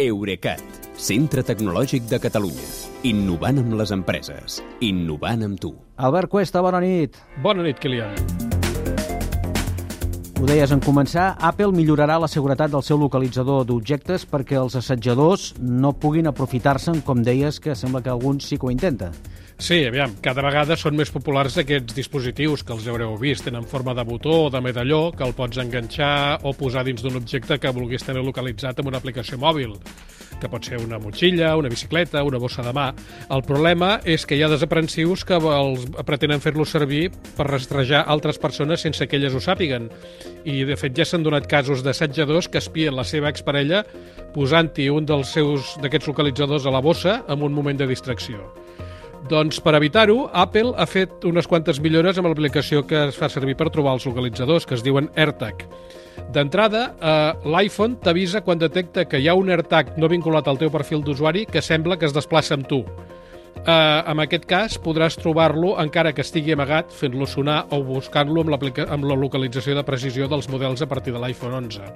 Eurecat, centre tecnològic de Catalunya. Innovant amb les empreses. Innovant amb tu. Albert Cuesta, bona nit. Bona nit, Kilian. Ho deies en començar, Apple millorarà la seguretat del seu localitzador d'objectes perquè els assetjadors no puguin aprofitar-se'n, com deies, que sembla que alguns sí que ho intenta. Sí, aviam, cada vegada són més populars aquests dispositius que els haureu vist. Tenen forma de botó o de medalló que el pots enganxar o posar dins d'un objecte que vulguis tenir localitzat amb una aplicació mòbil que pot ser una motxilla, una bicicleta, una bossa de mà. El problema és que hi ha desaprensius que els pretenen fer-lo servir per rastrejar altres persones sense que elles ho sàpiguen. I, de fet, ja s'han donat casos d'assetjadors que espien la seva exparella posant-hi un dels seus d'aquests localitzadors a la bossa en un moment de distracció. Doncs per evitar-ho, Apple ha fet unes quantes millores amb l'aplicació que es fa servir per trobar els localitzadors, que es diuen AirTag. D'entrada, eh, l'iPhone t'avisa quan detecta que hi ha un AirTag no vinculat al teu perfil d'usuari que sembla que es desplaça amb tu. Eh, en aquest cas, podràs trobar-lo encara que estigui amagat, fent-lo sonar o buscant-lo amb, amb la localització de precisió dels models a partir de l'iPhone 11.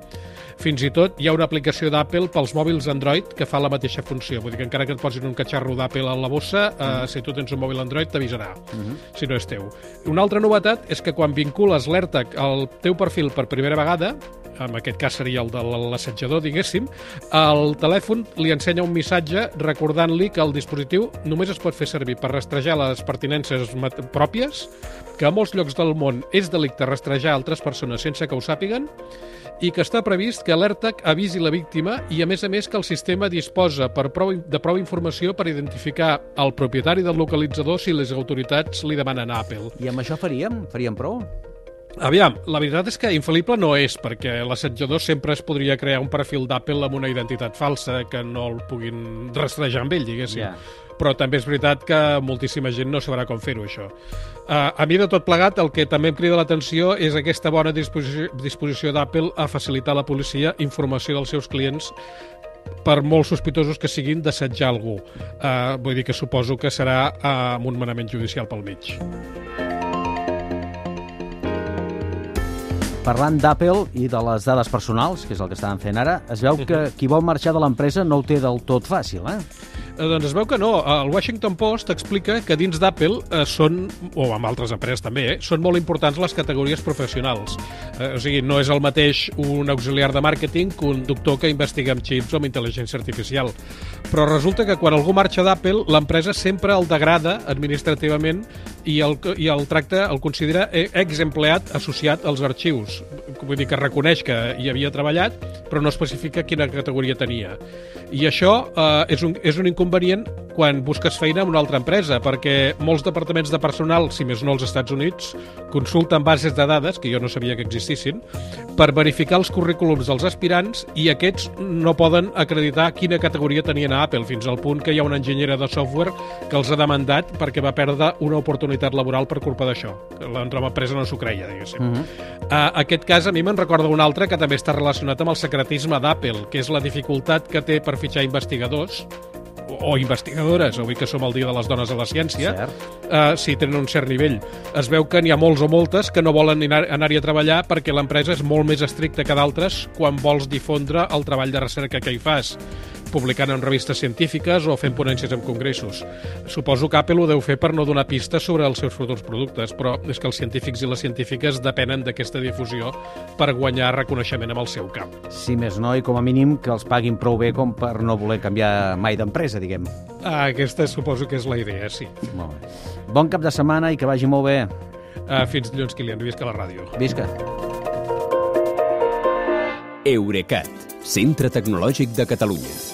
Fins i tot hi ha una aplicació d'Apple pels mòbils Android que fa la mateixa funció. Vull dir que encara que et posin un catxarro d'Apple a la bossa, eh, mm. si tu tens un mòbil Android t'avisarà, mm -hmm. si no és teu. Una altra novetat és que quan vincules l'AirTag al teu perfil per primera vegada, en aquest cas seria el de l'assetjador, diguéssim, el telèfon li ensenya un missatge recordant-li que el dispositiu només es pot fer servir per rastrejar les pertinences pròpies, que a molts llocs del món és delicte rastrejar altres persones sense que ho sàpiguen, i que està previst que l'ERTAC avisi la víctima i, a més a més, que el sistema disposa per prou, de prou informació per identificar el propietari del localitzador si les autoritats li demanen a Apple. I amb això faríem? Faríem prou? Aviam, la veritat és que infal·lible no és, perquè l'assetjador sempre es podria crear un perfil d'Apple amb una identitat falsa que no el puguin rastrejar amb ell, diguéssim. Yeah però també és veritat que moltíssima gent no sabrà com fer-ho, això. Uh, a mi, de tot plegat, el que també em crida l'atenció és aquesta bona disposició, disposició d'Apple a facilitar a la policia informació dels seus clients per molt sospitosos que siguin d'assetjar algú. Uh, vull dir que suposo que serà uh, amb un manament judicial pel mig. Parlant d'Apple i de les dades personals, que és el que estaven fent ara, es veu que qui vol marxar de l'empresa no ho té del tot fàcil, eh? Eh, doncs es veu que no. El Washington Post explica que dins d'Apple eh, són, o amb altres empreses també, eh, són molt importants les categories professionals. Eh, o sigui, no és el mateix un auxiliar de màrqueting que un doctor que investiga amb xips o amb intel·ligència artificial. Però resulta que quan algú marxa d'Apple, l'empresa sempre el degrada administrativament i el, i el tracta, el considera exempleat associat als arxius. Vull dir que reconeix que hi havia treballat, però no especifica quina categoria tenia. I això eh, és un, és un inconvenient quan busques feina en una altra empresa, perquè molts departaments de personal, si més no als Estats Units, consulten bases de dades, que jo no sabia que existissin, per verificar els currículums dels aspirants i aquests no poden acreditar quina categoria tenien a Apple, fins al punt que hi ha una enginyera de software que els ha demandat perquè va perdre una oportunitat laboral per culpa d'això. L'empresa no s'ho creia, diguéssim. Uh -huh. uh, aquest cas a mi me'n recorda un altre que també està relacionat amb el secretisme d'Apple, que és la dificultat que té per fitxar investigadors o investigadores, avui que som el dia de les dones a la ciència, uh, si tenen un cert nivell. Es veu que n'hi ha molts o moltes que no volen anar-hi a treballar perquè l'empresa és molt més estricta que d'altres quan vols difondre el treball de recerca que hi fas publicant en revistes científiques o fent ponències en congressos. Suposo que Apple ho deu fer per no donar pistes sobre els seus futurs productes, però és que els científics i les científiques depenen d'aquesta difusió per guanyar reconeixement amb el seu camp. Sí, més no, i com a mínim que els paguin prou bé com per no voler canviar mai d'empresa, diguem. Ah, aquesta suposo que és la idea, sí. Molt bé. Bon cap de setmana i que vagi molt bé. Uh, fins dilluns, Kilian. Visca la ràdio. Visca. Eurecat, centre tecnològic de Catalunya.